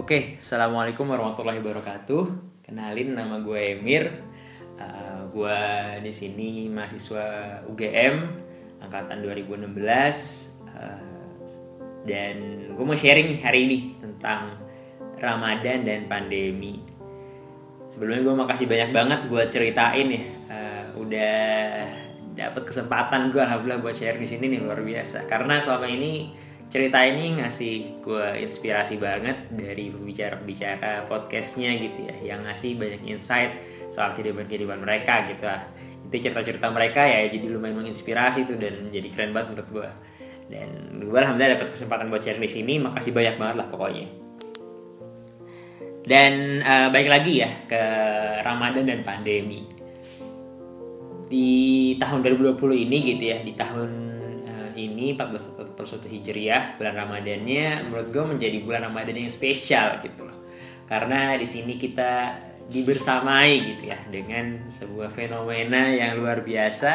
Oke, assalamualaikum warahmatullahi wabarakatuh. Kenalin nama gue Emir. Uh, gue di sini mahasiswa UGM angkatan 2016 uh, dan gue mau sharing hari ini tentang Ramadan dan pandemi. Sebelumnya gue makasih banyak banget buat ceritain ya. Uh, udah dapat kesempatan gue alhamdulillah buat share di sini nih luar biasa. Karena selama ini cerita ini ngasih gue inspirasi banget dari pembicara-pembicara podcastnya gitu ya yang ngasih banyak insight soal kehidupan kehidupan mereka gitu lah. Itu cerita-cerita mereka ya jadi lumayan menginspirasi tuh dan jadi keren banget menurut gue dan gue alhamdulillah dapat kesempatan buat share di sini makasih banyak banget lah pokoknya. Dan uh, baik lagi ya ke Ramadan dan pandemi. Di tahun 2020 ini gitu ya di tahun ini 14 satu Hijriah bulan Ramadannya menurut gue menjadi bulan Ramadan yang spesial gitu loh. Karena di sini kita dibersamai gitu ya dengan sebuah fenomena yang luar biasa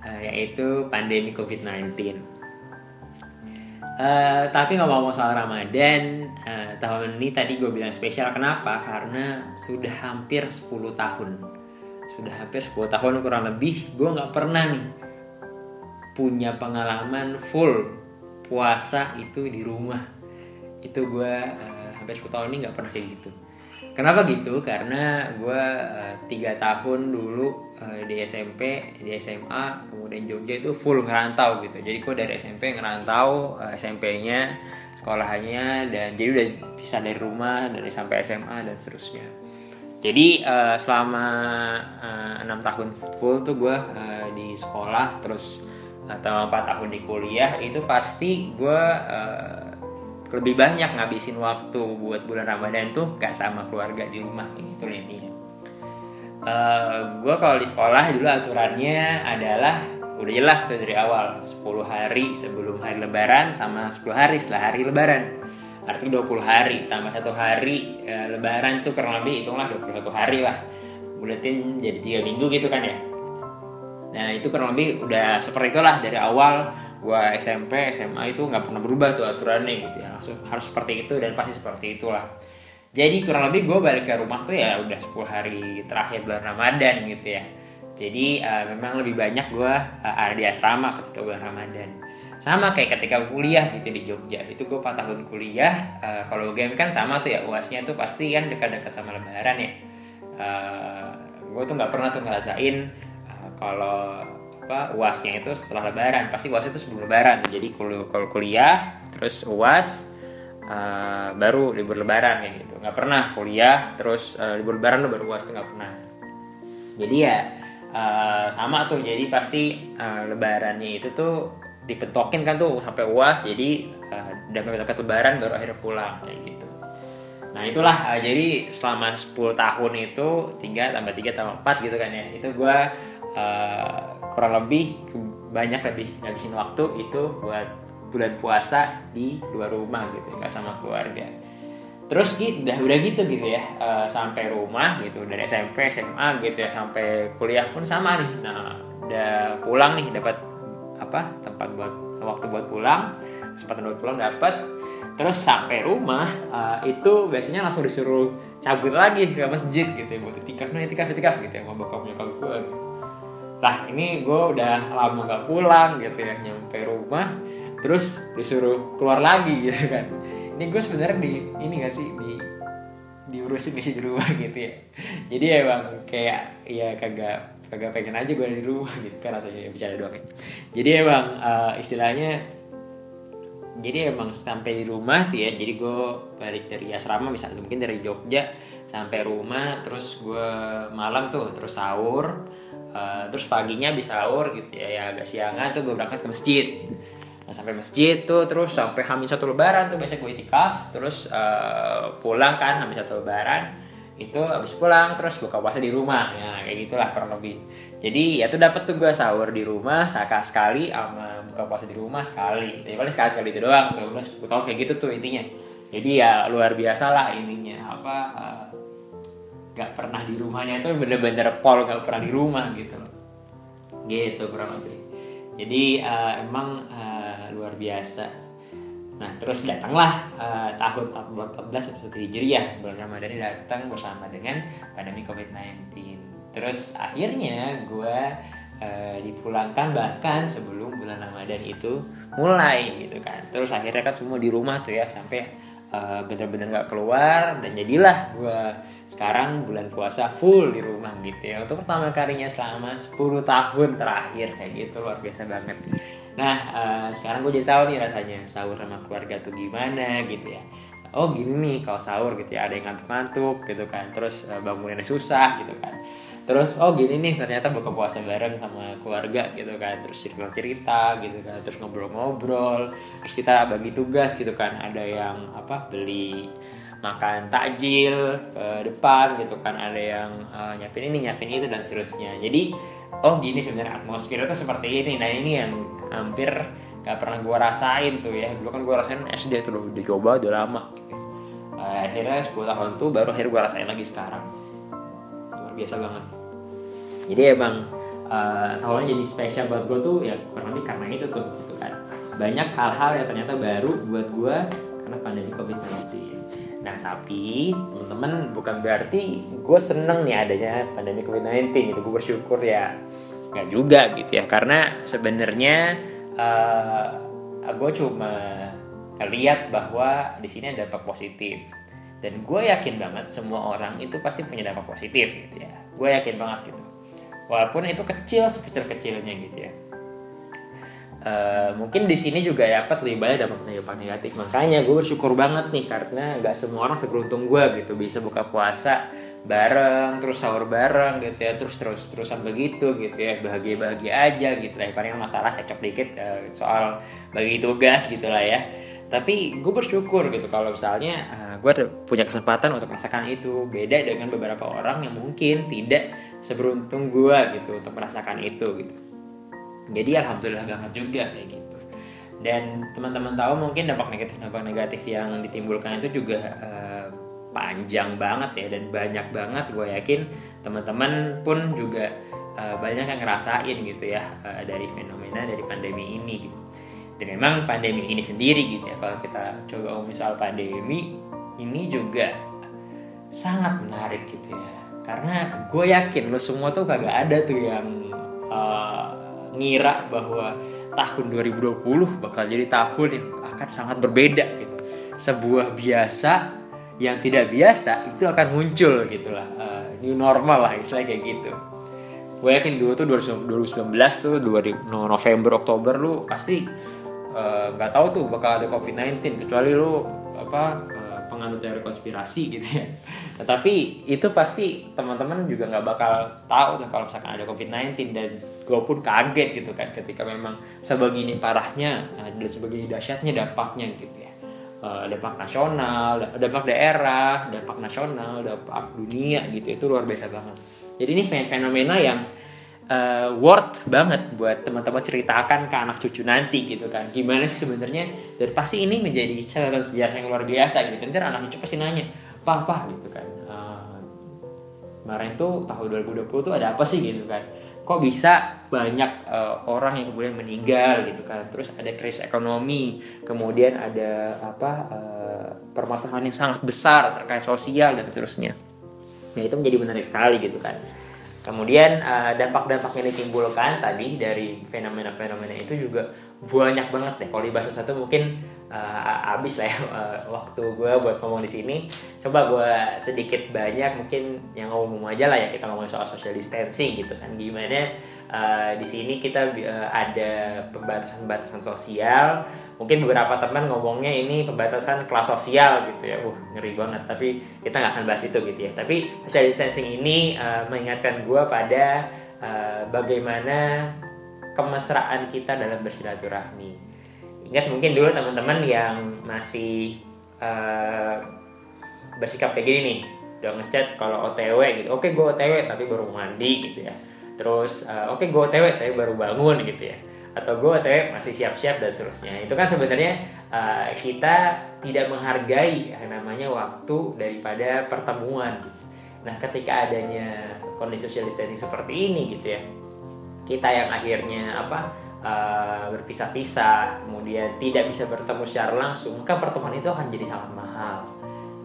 uh, yaitu pandemi COVID-19. Uh, tapi ngomong-ngomong soal Ramadan uh, tahun ini tadi gue bilang spesial. Kenapa? Karena sudah hampir 10 tahun. Sudah hampir 10 tahun kurang lebih gue nggak pernah nih punya pengalaman full puasa itu di rumah. Itu gue uh, hampir 10 tahun ini nggak pernah kayak gitu. Kenapa gitu? Karena gue uh, tiga tahun dulu uh, di SMP di SMA kemudian Jogja itu full ngerantau gitu. Jadi gue dari SMP ngerantau uh, SMP-nya sekolahnya dan jadi udah bisa dari rumah dari sampai SMA dan seterusnya. Jadi uh, selama enam uh, tahun full tuh gue uh, di sekolah terus atau empat tahun di kuliah itu pasti gue uh, lebih banyak ngabisin waktu buat bulan Ramadan tuh gak sama keluarga di rumah itu intinya. Uh, gue kalau di sekolah dulu aturannya adalah udah jelas tuh dari awal 10 hari sebelum hari lebaran sama 10 hari setelah hari lebaran. Artinya 20 hari tambah satu hari uh, lebaran tuh kurang lebih hitunglah 21 hari lah. Buletin jadi tiga minggu gitu kan ya Nah itu kurang lebih udah seperti itulah dari awal gue SMP SMA itu nggak pernah berubah tuh aturannya gitu ya. Langsung harus seperti itu dan pasti seperti itulah. Jadi kurang lebih gue balik ke rumah tuh ya udah 10 hari terakhir bulan Ramadan gitu ya. Jadi uh, memang lebih banyak gue uh, ada di asrama ketika bulan Ramadan. Sama kayak ketika kuliah gitu di Jogja. Itu gue 4 tahun kuliah uh, kalau game kan sama tuh ya uasnya tuh pasti kan dekat-dekat sama lebaran ya. Uh, gue tuh nggak pernah tuh ngerasain kalau apa uasnya itu setelah lebaran. Pasti uas itu sebelum lebaran. Jadi kalau kuliah terus uas uh, baru libur lebaran kayak gitu. Nggak pernah kuliah terus uh, libur lebaran lo baru uas nggak pernah. Jadi ya uh, sama tuh. Jadi pasti uh, lebarannya itu tuh dipetokin kan tuh sampai uas jadi uh, dapat lebaran baru akhirnya pulang kayak gitu. Nah itulah jadi selama 10 tahun itu 3 tambah 3 tambah 4 gitu kan ya. Itu gue uh, kurang lebih banyak lebih ngabisin waktu itu buat bulan puasa di luar rumah gitu nggak sama keluarga. Terus gitu udah udah gitu gitu ya uh, sampai rumah gitu dari SMP SMA gitu ya sampai kuliah pun sama nih. Nah udah pulang nih dapat apa tempat buat waktu buat pulang kesempatan buat pulang dapat. Terus sampai rumah uh, itu biasanya langsung disuruh cabut lagi ke masjid gitu ya buat itikaf nah itikaf itikaf gitu ya mau bokap nyokap gue gitu lah ini gue udah lama gak pulang gitu ya nyampe rumah terus disuruh keluar lagi gitu kan. Ini gue sebenarnya di ini gak sih di diurusin sih di rumah gitu ya. Jadi ya bang kayak ya kagak kagak pengen aja gue di rumah gitu kan rasanya bicara doang jadi ya bang uh, istilahnya jadi emang sampai di rumah tuh ya jadi gue balik dari asrama misalnya mungkin dari Jogja sampai rumah terus gue malam tuh terus sahur uh, terus paginya bisa sahur gitu ya, ya agak siangan tuh gue berangkat ke masjid. Nah, sampai masjid tuh terus sampai hamil satu lebaran tuh biasa gue itikaf terus uh, pulang kan hamil satu lebaran itu habis pulang terus buka puasa di rumah. Ya kayak gitulah kurang lebih jadi ya tuh dapat tuh gue sahur di rumah saka sekali sama buka puasa di rumah sekali. Jadi paling sekali sekali itu doang terus gue tau kayak gitu tuh intinya. Jadi ya luar biasa lah ininya. Apa uh, gak pernah di rumahnya itu bener-bener pol gak pernah di rumah gitu gitu kurang lebih. Jadi uh, emang uh, luar biasa. Nah terus datanglah uh, tahun 1414 Masehi Hijriah. Bulan Ramadan ini datang bersama dengan pandemi COVID-19. Terus akhirnya gue uh, dipulangkan bahkan sebelum bulan Ramadan itu mulai gitu kan. Terus akhirnya kan semua di rumah tuh ya sampai uh, bener-bener gak keluar dan jadilah gue sekarang bulan puasa full di rumah gitu ya untuk pertama kalinya selama 10 tahun terakhir kayak gitu luar biasa banget Nah uh, sekarang gue jadi tahu nih rasanya sahur sama keluarga tuh gimana gitu ya. Oh gini nih kalau sahur gitu ya ada yang ngantuk-ngantuk gitu kan. Terus uh, bangunnya susah gitu kan. Terus oh gini nih ternyata buka puasa bareng sama keluarga gitu kan. Terus cerita-cerita gitu kan. Terus ngobrol-ngobrol. Terus kita bagi tugas gitu kan. Ada yang apa beli makan takjil ke depan gitu kan ada yang uh, nyiapin ini nyiapin itu dan seterusnya jadi oh gini sebenarnya atmosfer itu seperti ini nah ini yang hampir gak pernah gue rasain tuh ya dulu kan gue rasain SD tuh udah coba udah lama akhirnya 10 tahun tuh baru akhirnya gue rasain lagi sekarang luar biasa banget. Jadi emang uh, tahunnya jadi spesial buat gue tuh ya kurang lebih karena itu tuh gitu kan. Banyak hal-hal yang ternyata baru buat gue karena pandemi covid-19 Nah tapi teman-teman bukan berarti gue seneng nih adanya pandemi COVID-19 gitu. Gue bersyukur ya. Nggak juga gitu ya. Karena sebenarnya uh, eh, gue cuma lihat bahwa di sini ada dampak positif dan gue yakin banget semua orang itu pasti punya dampak positif gitu ya. Gue yakin banget gitu. Walaupun itu kecil sekecil kecilnya gitu ya. Uh, mungkin di sini juga ya apa lebih banyak dampak dampak negatif. Makanya gue bersyukur banget nih karena nggak semua orang seberuntung gue gitu. Bisa buka puasa bareng terus sahur bareng gitu ya. Terus terus terusan begitu gitu ya. Bahagia bahagia aja gitu. Lah paling masalah cocok dikit uh, soal bagi tugas gitu lah ya tapi gue bersyukur gitu kalau misalnya uh, eh, gue punya kesempatan untuk merasakan itu. Beda dengan beberapa orang yang mungkin tidak seberuntung gue gitu untuk merasakan itu gitu. Jadi alhamdulillah banget juga kayak gitu. Dan teman-teman tahu mungkin dampak negatif dampak negatif yang ditimbulkan itu juga uh, panjang banget ya dan banyak banget gue yakin teman-teman pun juga uh, banyak yang ngerasain gitu ya uh, dari fenomena dari pandemi ini gitu dan memang pandemi ini sendiri gitu ya. Kalau kita coba ngomongin soal pandemi ini juga sangat menarik gitu ya. Karena gue yakin lo semua tuh kagak ada tuh yang uh, ngira bahwa tahun 2020 bakal jadi tahun yang akan sangat berbeda gitu. Sebuah biasa yang tidak biasa itu akan muncul gitulah uh, new normal lah istilahnya kayak gitu. Gue yakin dulu tuh 2019 tuh 2000 November Oktober lu pasti eh, nggak uh, tahu tuh bakal ada COVID-19 kecuali lu apa uh, penganut teori konspirasi gitu ya tetapi itu pasti teman-teman juga nggak bakal tahu tuh kalau misalkan ada COVID-19 dan gue pun kaget gitu kan ketika memang sebegini parahnya dan sebegini dahsyatnya dampaknya gitu ya uh, dampak nasional, dampak daerah, dampak nasional, dampak dunia gitu itu luar biasa banget. Jadi ini fenomena yang uh, worth banget buat teman-teman ceritakan ke anak cucu nanti gitu kan. Gimana sih sebenarnya dan pasti ini menjadi catatan sejarah yang luar biasa gitu. Nanti anak cucu pasti nanya, "Pak, apa gitu kan. Uh, kemarin tuh tahun 2020 tuh ada apa sih gitu kan kok bisa banyak uh, orang yang kemudian meninggal gitu kan terus ada krisis ekonomi kemudian ada apa uh, permasalahan yang sangat besar terkait sosial dan seterusnya nah itu menjadi menarik sekali gitu kan kemudian uh, dampak-dampak yang ditimbulkan tadi dari fenomena-fenomena itu juga banyak banget deh. Kalau dibahas satu mungkin uh, abis lah ya uh, waktu gue buat ngomong di sini. Coba gue sedikit banyak mungkin yang ngomong aja lah ya kita ngomong soal social distancing gitu kan. Gimana uh, di sini kita uh, ada pembatasan-pembatasan sosial mungkin beberapa teman ngomongnya ini pembatasan kelas sosial gitu ya. Uh ngeri banget. Tapi kita nggak akan bahas itu gitu ya. Tapi social distancing ini uh, mengingatkan gue pada uh, bagaimana kemesraan kita dalam bersilaturahmi. Ingat mungkin dulu teman-teman yang masih uh, bersikap kayak gini nih. Udah ngechat kalau OTW gitu. Oke okay, gue OTW tapi baru mandi gitu ya. Terus uh, oke okay, gue OTW tapi baru bangun gitu ya atau gue OTW masih siap-siap dan seterusnya. Itu kan sebenarnya uh, kita tidak menghargai yang namanya waktu daripada pertemuan. Nah ketika adanya kondisi social distancing seperti ini gitu ya kita yang akhirnya apa uh, berpisah-pisah, kemudian tidak bisa bertemu secara langsung, maka pertemuan itu akan jadi sangat mahal,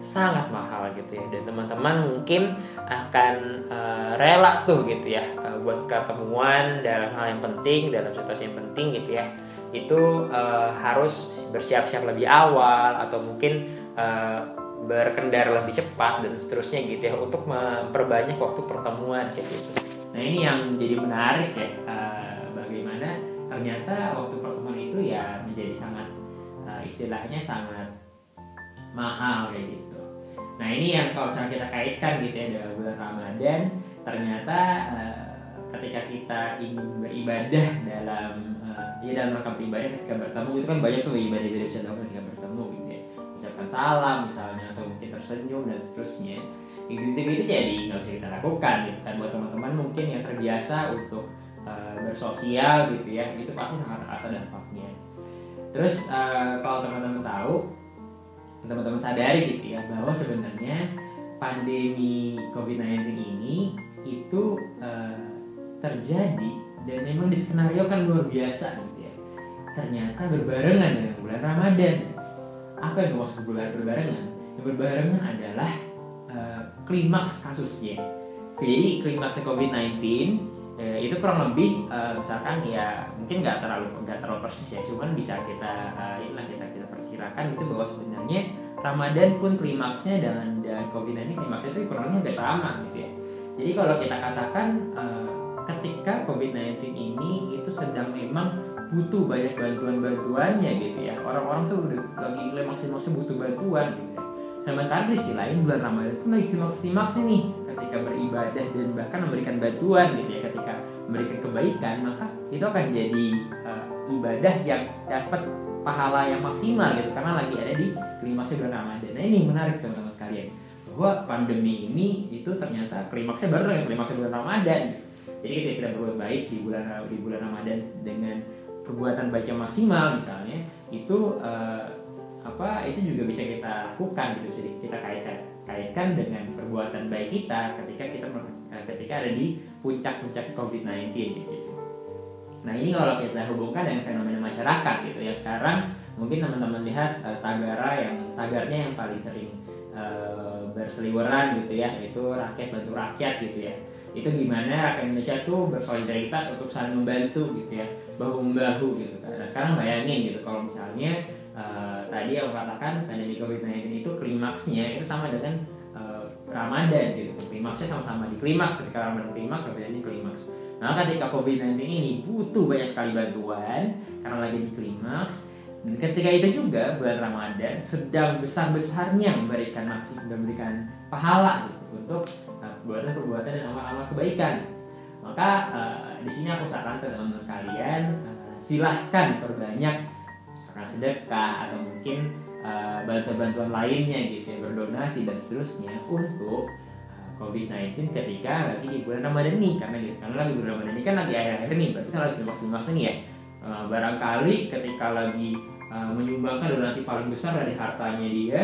sangat mahal gitu ya. Dan teman-teman mungkin akan uh, rela tuh gitu ya uh, buat ketemuan dalam hal yang penting, dalam situasi yang penting gitu ya. Itu uh, harus bersiap-siap lebih awal atau mungkin uh, berkendara lebih cepat dan seterusnya gitu ya untuk memperbanyak waktu pertemuan kayak gitu. Nah ini yang jadi menarik ya uh, bagaimana ternyata waktu pertemuan itu ya menjadi sangat uh, istilahnya sangat mahal kayak gitu. Nah ini yang kalau misalnya kita kaitkan gitu ya dengan bulan Ramadan ternyata uh, ketika kita ingin beribadah dalam uh, ya dalam rangka beribadah ketika bertemu itu kan banyak tuh ibadah ibadah bisa dilakukan ketika bertemu gitu ya. Ucapkan salam misalnya atau mungkin tersenyum dan seterusnya. Gitu gitu jadi nggak bisa kita lakukan gitu kan. Buat teman-teman mungkin yang terbiasa untuk uh, bersosial gitu ya itu pasti sangat terasa dampaknya. Terus uh, kalau teman-teman tahu teman-teman sadari gitu ya bahwa sebenarnya pandemi COVID-19 ini itu uh, terjadi dan memang skenario kan luar biasa gitu ya. Ternyata berbarengan dengan bulan Ramadan. Apa yang maksud bulan berbarengan? Yang berbarengan adalah uh, klimaks kasusnya. Jadi klimaks COVID-19 uh, itu kurang lebih uh, misalkan ya mungkin nggak terlalu nggak terlalu persis ya cuman bisa kita uh, ya kita kita perkirakan itu bahwa sebenarnya Ramadan pun klimaksnya dengan dan COVID-19 klimaksnya itu kurang lebih sama gitu ya. Jadi kalau kita katakan uh, ketika COVID-19 ini itu sedang memang butuh banyak bantuan-bantuannya gitu ya. Orang-orang tuh udah lagi klimaks-klimaksnya butuh bantuan gitu ya. Sementara di sisi lain bulan Ramadan itu lagi klimaks-klimaks nih. Ketika beribadah dan bahkan memberikan bantuan gitu ya ketika memberikan kebaikan maka itu akan jadi uh, ibadah yang dapat pahala yang maksimal gitu karena lagi ada di klimaksnya bulan Ramadan nah ini menarik teman-teman sekalian bahwa pandemi ini itu ternyata klimaksnya baru yang klimaksnya bulan Ramadan jadi kita tidak berbuat baik di bulan di bulan Ramadan dengan perbuatan baik yang maksimal misalnya itu uh, apa itu juga bisa kita lakukan gitu jadi kita kaitkan kaitkan dengan perbuatan baik kita ketika kita eh, ketika ada di puncak-puncak COVID-19 gitu. Nah ini kalau kita hubungkan dengan fenomena masyarakat gitu. Ya sekarang mungkin teman-teman lihat uh, tagara yang tagarnya yang paling sering uh, berseliweran gitu ya itu rakyat bantu rakyat gitu ya. Itu gimana rakyat Indonesia tuh bersolidaritas untuk saling membantu gitu ya bahu membahu gitu kan. Nah sekarang bayangin gitu kalau misalnya uh, tadi yang katakan pandemi COVID-19 itu klimaksnya itu sama dengan uh, Ramadan gitu. Klimaksnya sama-sama di klimaks ketika Ramadan klimaks sampai ini klimaks nah ketika COVID-19 ini butuh banyak sekali bantuan karena lagi di klimaks dan ketika itu juga bulan Ramadan sedang besar-besarnya memberikan maksud memberikan pahala gitu, untuk perbuatan-perbuatan dan amal-amal kebaikan. Maka uh, di sini aku sarankan teman-teman sekalian uh, silahkan perbanyak misalkan sedekah atau mungkin uh, bantuan-bantuan lainnya gitu ya berdonasi dan seterusnya untuk uh, COVID-19 ketika lagi di bulan Ramadan ini karena gitu karena lagi bulan Ramadan ini kan lagi akhir-akhir nih berarti kan lagi maksud ini ya. Uh, barangkali ketika lagi uh, menyumbangkan donasi paling besar dari hartanya dia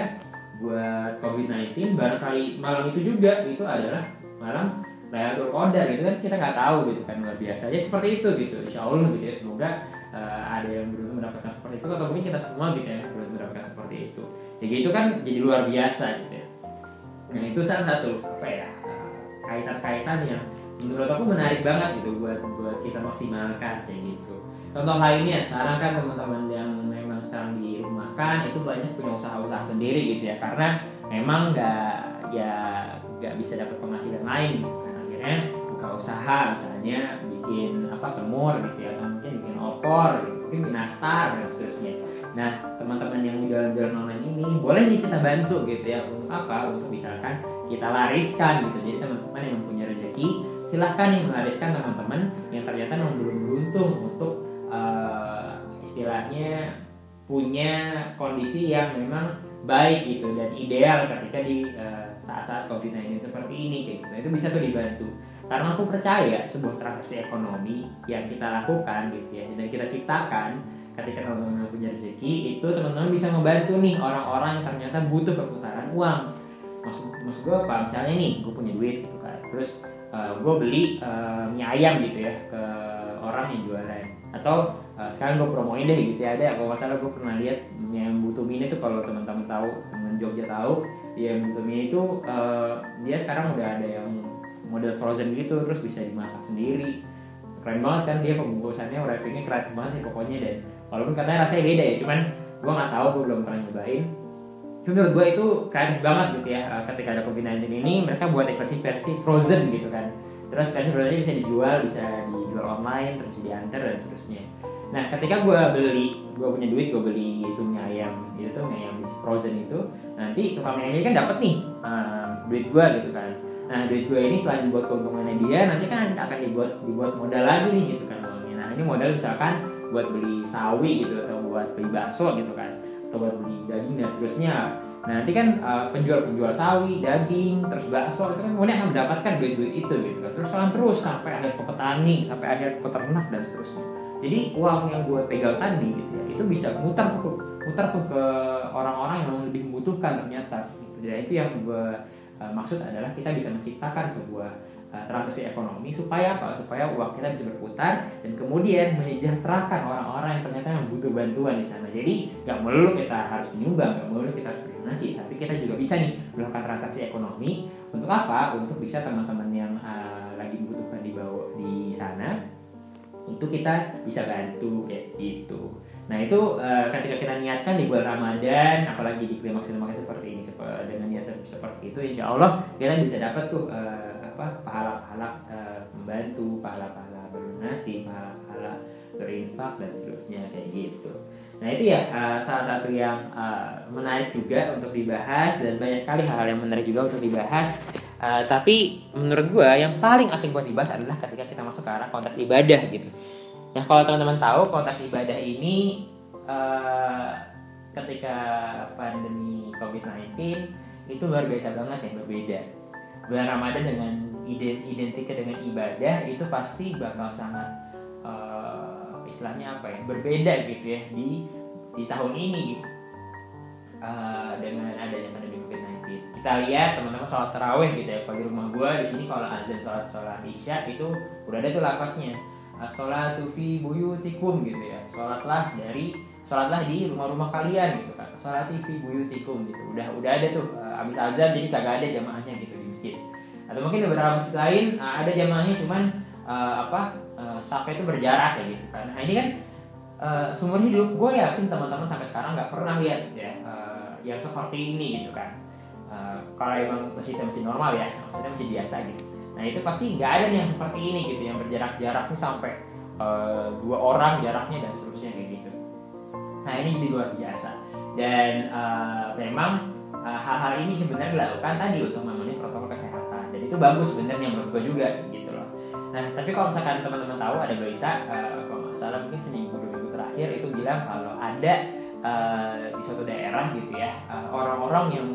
buat COVID-19 barangkali malam itu juga itu adalah malam Lailatul Qadar gitu kan kita nggak tahu gitu kan luar biasa ya seperti itu gitu. Insya Allah gitu ya semoga uh, ada yang beruntung mendapatkan seperti itu atau mungkin kita semua gitu ya beruntung mendapatkan seperti itu. Jadi itu kan jadi luar biasa gitu ya nah itu salah satu apa ya uh, kaitan-kaitan yang menurut aku menarik banget gitu buat buat kita maksimalkan kayak gitu contoh lainnya sekarang kan teman-teman yang memang sekarang dirumahkan itu banyak punya usaha-usaha sendiri gitu ya karena memang nggak ya nggak bisa dapat penghasilan lain gitu. kan akhirnya buka usaha misalnya bikin apa semur gitu ya atau mungkin bikin opor gitu. mungkin bikin nastar dan seterusnya nah teman-teman yang jualan-jualan online ini boleh nih kita bantu gitu ya untuk apa untuk misalkan kita lariskan gitu jadi teman-teman yang punya rezeki silahkan nih melariskan teman-teman yang ternyata memang belum beruntung untuk uh, istilahnya punya kondisi yang memang baik gitu dan ideal ketika di uh, saat-saat COVID-19 seperti ini kayak gitu. Itu bisa tuh dibantu. Karena aku percaya sebuah transaksi ekonomi yang kita lakukan gitu ya dan kita ciptakan ketika teman-teman punya rezeki itu teman-teman bisa membantu nih orang-orang yang ternyata butuh perputaran uang. Maksud maksud gue apa? Misalnya nih gue punya duit gitu kan. Terus uh, gue beli uh, mie ayam gitu ya ke orang yang jualan atau uh, sekarang gue promoin deh gitu ya ada kalau nggak salah gue pernah lihat yang butuh mini itu kalau teman-teman tahu teman Jogja tahu ya butuh mini itu uh, dia sekarang udah ada yang model frozen gitu terus bisa dimasak sendiri keren banget kan dia pembungkusannya wrappingnya keren banget sih pokoknya dan walaupun katanya rasanya beda ya cuman gue nggak tahu gue belum pernah nyobain. Menurut gue itu kreatif banget gitu ya uh, ketika ada COVID-19 ini mereka buat versi-versi frozen gitu kan. Terus versi frozen bisa dijual bisa dijual online terus diantar dan seterusnya. Nah ketika gue beli gue punya duit gue beli itu mie ayam itu tuh mie ayam frozen itu nanti tukang mie ayam ini kan dapat nih uh, duit gue gitu kan. Nah duit gue ini selain buat keuntungannya dia nanti kan akan dibuat dibuat modal lagi nih gitu kan nah ini modal misalkan buat beli sawi gitu atau buat beli bakso gitu kan atau buat beli daging dan seterusnya Nah nanti kan uh, penjual-penjual sawi, daging, terus bakso itu kan kemudian akan mendapatkan duit-duit itu gitu kan. Terus akan terus sampai akhir ke petani, sampai akhir ke ternak dan seterusnya. Jadi uang yang gue pegang tadi gitu ya, itu bisa mutar tuh, mutar tuh ke orang-orang yang lebih membutuhkan ternyata. Gitu. Jadi itu yang gue uh, maksud adalah kita bisa menciptakan sebuah uh, transaksi ekonomi supaya apa? Supaya uang kita bisa berputar dan kemudian menyejahterakan orang-orang yang ternyata yang butuh bantuan di sana. Jadi nggak melulu kita harus menyumbang, nggak melulu kita harus berdonasi, tapi kita juga bisa nih melakukan transaksi ekonomi untuk apa? Untuk bisa teman-teman yang uh, lagi membutuhkan di bawah di sana itu kita bisa bantu kayak gitu. Nah itu uh, ketika kita niatkan di bulan Ramadan, apalagi di klimaks klimaks seperti ini dengan niat seperti itu, insya Allah kita bisa dapat tuh uh, apa pahala-pahala uh, membantu, pahala-pahala berdonasi, pahala-pahala berinfak dan seterusnya kayak gitu. Nah itu ya uh, salah satu yang uh, menarik juga untuk dibahas dan banyak sekali hal-hal yang menarik juga untuk dibahas. Uh, tapi menurut gue yang paling asing buat dibahas adalah ketika kita masuk ke arah konteks ibadah gitu. Nah kalau teman-teman tahu konteks ibadah ini uh, ketika pandemi COVID-19 itu luar biasa banget yang berbeda bulan Ramadan dengan identik dengan ibadah itu pasti bakal sangat uh, istilahnya apa ya berbeda gitu ya di di tahun ini. Uh, dengan adanya pandemi COVID-19 kita lihat teman-teman sholat terawih gitu ya di rumah gue di sini kalau azan sholat sholat isya itu udah ada tuh lapasnya. Sholatu fi buyutikum gitu ya. Sholatlah dari sholatlah di rumah-rumah kalian gitu kan sholat fi buyutikum gitu. Udah udah ada tuh uh, abis azan jadi kagak ada jamaahnya gitu masjid. Atau mungkin beberapa masjid lain uh, ada jamaahnya cuman uh, apa uh, safa itu berjarak ya gitu kan. Nah ini kan uh, seumur hidup gue yakin teman-teman sampai sekarang nggak pernah lihat ya uh, yang seperti ini gitu kan. Uh, kalau emang masjidnya masjid normal ya maksudnya masjid biasa gitu. Nah itu pasti nggak ada yang seperti ini gitu yang berjarak-jaraknya sampai uh, dua orang jaraknya dan seterusnya kayak gitu. Nah ini jadi luar biasa. Dan uh, memang hal-hal uh, ini sebenarnya dilakukan tadi untuk itu bagus sebenarnya menurut gue juga gitu loh. Nah tapi kalau misalkan teman-teman tahu ada berita uh, kalau nggak salah mungkin seminggu dua minggu terakhir itu bilang kalau ada uh, di suatu daerah gitu ya orang-orang uh, yang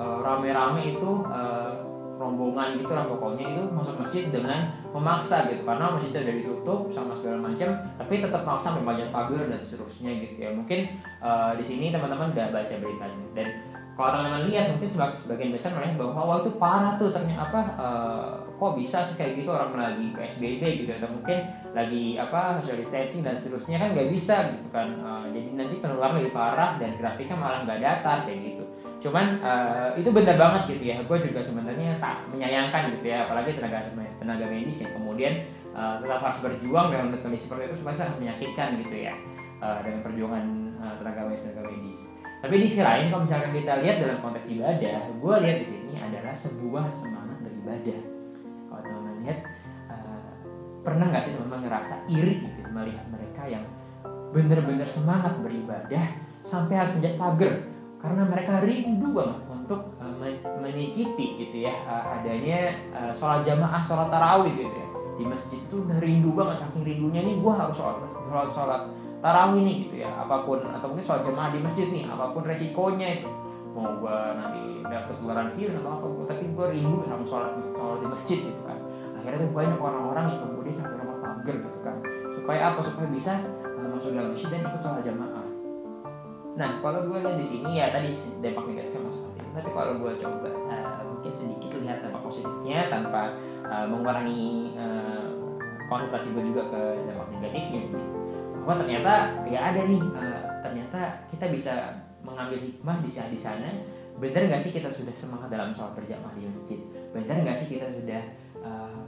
uh, rame-rame itu uh, rombongan gitu lah pokoknya itu masuk masjid dengan memaksa gitu. Karena masjidnya udah ditutup sama segala macam tapi tetap maksa membayar pagar dan seterusnya gitu ya. Mungkin uh, di sini teman-teman udah baca beritanya. Dan kalau teman-teman lihat mungkin sebagian besar mereka bahwa wah itu parah tuh ternyata apa uh, kok bisa sih kayak gitu orang lagi psbb gitu atau mungkin lagi apa social distancing dan seterusnya kan nggak bisa gitu kan uh, jadi nanti penularan lebih parah dan grafiknya malah nggak datar kayak gitu. Cuman uh, itu benar banget gitu ya gue juga sebenarnya menyayangkan gitu ya apalagi tenaga tenaga medis yang kemudian uh, tetap harus berjuang dalam kondisi seperti itu supaya sangat menyakitkan gitu ya uh, dengan perjuangan uh, tenaga medis tenaga medis tapi di sisi lain kalau misalkan kita lihat dalam konteks ibadah, gue lihat di sini adalah sebuah semangat beribadah. Kalau teman-teman lihat, uh, pernah nggak sih teman-teman ngerasa iri gitu melihat mereka yang benar-benar semangat beribadah sampai harus menjadi pagar karena mereka rindu banget untuk uh, menyicipi gitu ya uh, adanya sholat jamaah, sholat tarawih gitu ya di masjid itu udah rindu banget saking rindunya nih gue harus sholat sholat sholat tarawih nih gitu ya. Apa pun atau mungkin soal jemaah di masjid nih apa pun resikonya itu. Mau gue nanti dapet ketularan virus atau apa tapi gue rindu sama sholat sholat di masjid gitu kan. Akhirnya tuh banyak orang-orang yang kemudian sampai rumah pagar gitu kan. Supaya apa? Supaya bisa uh, masuk dalam masjid dan ikut sholat jamaah. Nah kalau gue lihat di sini ya tadi dampak negatifnya seperti itu tapi kalau gue coba uh, mungkin sedikit lihat dampak positifnya tanpa uh, mengurangi uh, konsentrasi gue juga ke dampak negatifnya gitu wah ternyata ya ada nih uh, ternyata kita bisa mengambil hikmah di sana di sana. Benar nggak sih kita sudah semangat dalam sholat berjamaah di masjid? Benar nggak sih kita sudah uh,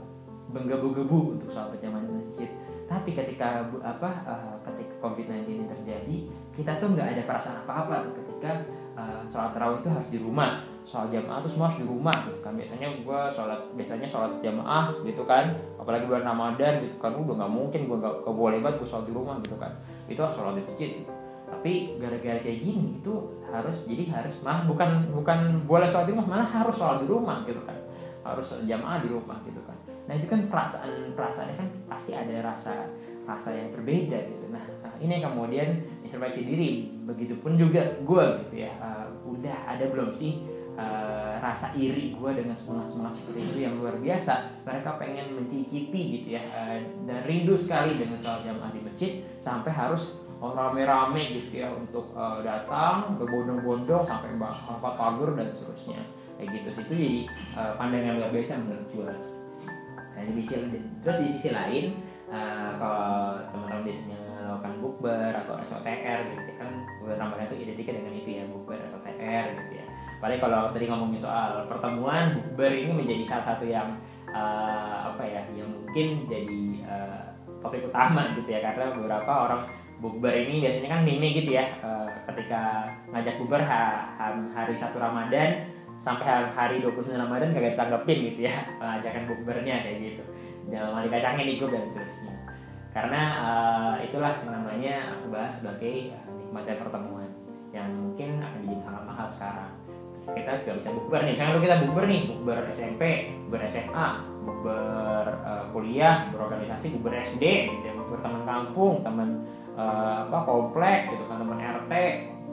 menggebu-gebu untuk sholat berjamaah di masjid? Tapi ketika apa uh, ketika COVID-19 ini terjadi kita tuh nggak ada perasaan apa-apa ketika uh, sholat tarawih itu harus di rumah sholat jamaah tuh semua di rumah gitu kan. Biasanya gue sholat biasanya sholat jamaah gitu kan. Apalagi bulan ramadan gitu kan. Udah nggak mungkin gue nggak boleh banget gue sholat di rumah gitu kan. Itu sholat di masjid. Gitu. tapi gara-gara kayak gini itu harus jadi harus mah bukan bukan boleh sholat di rumah malah harus sholat di rumah gitu kan. Harus jamaah di rumah gitu kan. Nah itu kan perasaan perasaannya kan pasti ada rasa rasa yang berbeda gitu. Nah, nah ini yang kemudian introspeksi diri. Begitupun juga gue gitu ya. Uh, udah ada belum sih uh, rasa iri gue dengan semangat semangat seperti itu yang luar biasa. Mereka pengen mencicipi gitu ya uh, dan rindu sekali dengan sholat jamaah di masjid sampai harus rame-rame gitu ya untuk uh, datang berbondong-bondong sampai apa pagar dan seterusnya. Kayak gitu itu jadi uh, pandangan luar biasa menurut gue nah, di sisi, terus di sisi lain uh, kalau teman-teman biasanya melakukan bukber atau SOTR gitu kan bulan Ramadan itu identik dengan itu ya bukber SOTR gitu ya Paling kalau tadi ngomongin soal pertemuan, bukber ini menjadi salah satu yang uh, apa ya, yang mungkin jadi uh, topik utama gitu ya. Karena beberapa orang bukber ini biasanya kan meme gitu ya uh, ketika ngajak bukber ha, ha, hari satu Ramadan sampai hari 29 Ramadan kagak tanggepin gitu ya ajakan bukbernya kayak gitu. Jangan malah dikacangin ikut dan seterusnya. Karena uh, itulah namanya aku bahas sebagai uh, nikmatnya pertemuan yang mungkin akan jadi sangat mahal sekarang kita gak bisa bukber nih. Misalnya kita bukber nih bukber SMP bukber SMA bukber uh, kuliah berorganisasi bukber SD gitu ya. Bukber teman kampung teman uh, apa komplek gitu kan teman RT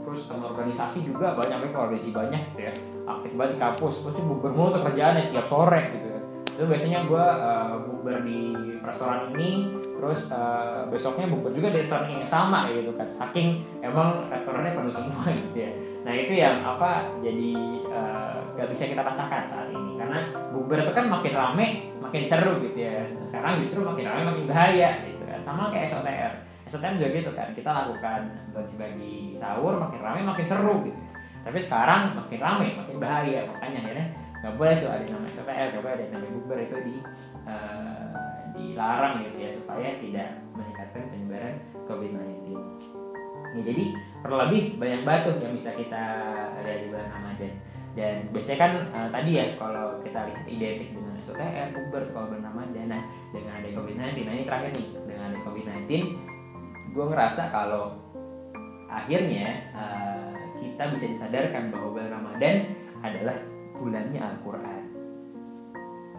terus teman organisasi juga banyak mereka organisasi banyak gitu ya. Aktif banget di kampus terus bukber mulu tuh kerjaannya tiap sore gitu ya. Itu biasanya gue uh, bukber di restoran ini terus uh, besoknya bukber juga di restoran yang sama gitu kan saking emang restorannya penuh semua gitu ya Nah itu yang apa jadi uh, gak bisa kita rasakan saat ini karena bukber itu kan makin rame makin seru gitu ya. Sekarang justru makin rame makin bahaya gitu kan. Sama kayak SOTR. SOTR juga gitu kan. Kita lakukan bagi-bagi sahur makin rame makin seru gitu. Tapi sekarang makin rame makin bahaya makanya akhirnya nggak boleh tuh ada nama SOTR, nggak boleh ada nama bukber itu di uh, dilarang gitu ya supaya tidak meningkatkan penyebaran COVID-19. Ya jadi terlebih banyak batu yang bisa kita lihat di bulan Ramadan dan biasanya kan uh, tadi ya kalau kita lihat identik dengan SOTR, Uber kalau bulan Ramadan nah dengan ada COVID-19 nah ini terakhir nih dengan ada COVID-19 gue ngerasa kalau akhirnya uh, kita bisa disadarkan bahwa bulan Ramadan adalah bulannya Al-Quran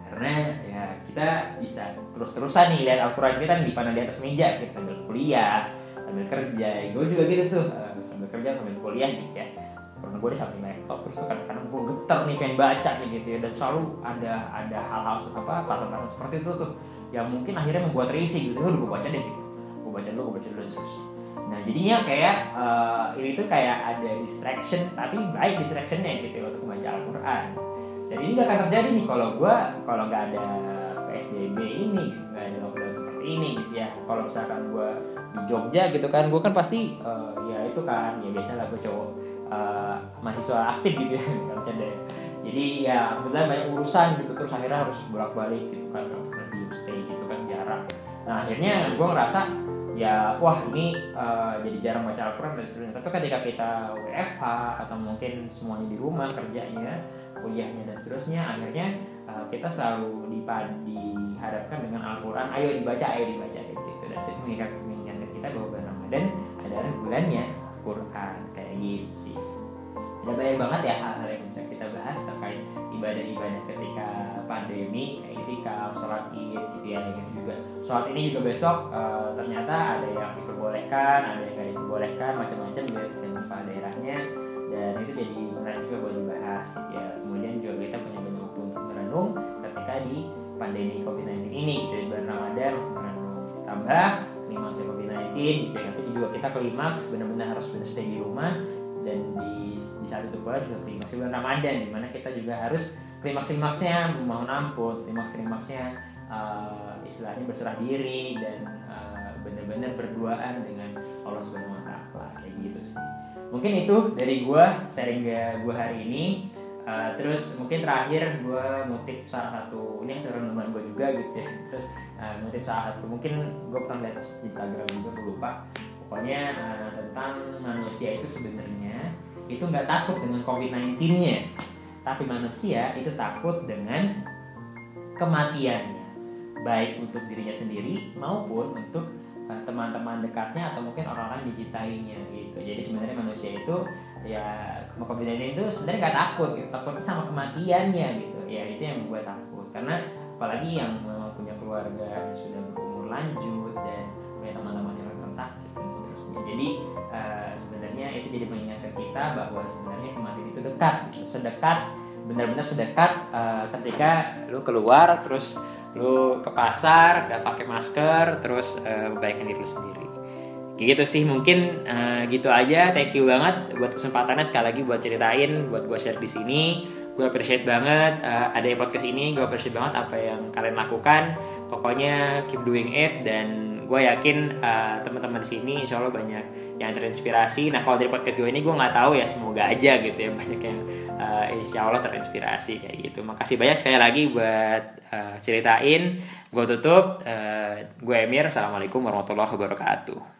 karena ya kita bisa terus-terusan nih lihat Al-Quran kita di di atas meja kita sambil kuliah sambil kerja. Gue juga gitu tuh uh, sambil kerja sambil kuliah gitu ya. Karena gue di samping laptop terus tuh kadang-kadang gue getar nih pengen baca nih gitu ya. Dan selalu ada ada hal-hal apa pattern seperti itu tuh yang mungkin akhirnya membuat risih gitu. Udah gue baca deh gitu. Gue baca dulu gue baca dulu terus nah jadinya kayak uh, ini tuh kayak ada distraction tapi baik distractionnya gitu ya, untuk membaca Al-Quran dan ini gak akan terjadi nih kalau gue kalau nggak ada PSBB ini nggak ada lockdown seperti ini gitu ya. Kalau misalkan gue di Jogja gitu kan gue kan pasti uh, ya itu kan ya biasa lah gue cowok uh, mahasiswa aktif gitu ya nggak bercanda jadi ya kebetulan banyak urusan gitu terus akhirnya harus bolak balik gitu kan di stay gitu kan jarak. Nah akhirnya gue ngerasa ya wah ini uh, jadi jarang baca Al-Quran dan sebagainya tapi ketika kita WFH atau mungkin semuanya di rumah kerjanya kuliahnya dan seterusnya akhirnya uh, kita selalu dihadapkan dengan Al-Quran ayo dibaca ayo dibaca gitu. Dan itu mengingatkan, mengingatkan kita bahwa bulan Ramadan adalah bulannya Quran kayak gitu sih. Ada banyak banget ya hal-hal yang bisa kita bahas terkait ibadah-ibadah ketika pandemi kayak ketika sholat id gitu ya gitu juga. Sholat ini juga besok uh, ternyata ada yang diperbolehkan ada yang tidak diperbolehkan macam-macam juga dengan daerahnya. Dan itu jadi menarik juga buat dibahas gitu ya. Kemudian juga kita punya banyak waktu untuk merenung ketika di pandemi COVID-19 ini gitu di bulan Ramadan merenung. Tambah klimaks COVID-19 gitu ya. Nanti juga kita klimaks benar-benar harus benar stay di rumah dan di, di saat itu pula juga klimaks bulan Ramadan di mana kita juga harus klimaks klimaksnya memohon ampun klimaks klimaksnya uh, istilahnya berserah diri dan uh, bener-bener berduaan dengan Allah Subhanahu Wa Taala. Kayak gitu sih. Mungkin itu dari gue sharing gue hari ini. Uh, terus mungkin terakhir gue ngutip salah satu ini yang seorang teman gue juga gitu ya. Terus uh, ngutip salah satu mungkin gue pernah lihat di Instagram juga gue lupa. Pokoknya uh, tentang manusia itu sebenarnya itu nggak takut dengan COVID-19 nya tapi manusia itu takut dengan kematiannya. Baik untuk dirinya sendiri maupun untuk uh, teman-teman dekatnya atau mungkin orang-orang dicintainya gitu. Jadi sebenarnya manusia itu ya COVID-19 itu sebenarnya nggak takut gitu. takut sama kematiannya gitu. Ya itu yang membuat takut. Karena apalagi yang punya keluarga yang sudah berumur lanjut dan punya teman-teman yang rentan sakit dan seterusnya. Jadi uh, sebenarnya itu jadi mengingatkan kita bahwa sebenarnya kematian itu dekat gitu. sedekat benar-benar sedekat uh, ketika lu keluar terus lu ke pasar gak pakai masker terus uh, membaikkan diri lu sendiri. Gitu sih mungkin uh, gitu aja. Thank you banget buat kesempatannya sekali lagi buat ceritain buat gue share di sini. Gue appreciate banget uh, ada podcast ini. Gue appreciate banget apa yang kalian lakukan. Pokoknya keep doing it dan gue yakin uh, teman-teman di sini insya Allah banyak yang terinspirasi. Nah kalau dari podcast gue ini gue nggak tahu ya semoga aja gitu ya banyak yang uh, insya Allah terinspirasi kayak gitu. Makasih banyak sekali lagi buat uh, ceritain. Gue tutup uh, gue Emir. Assalamualaikum warahmatullahi wabarakatuh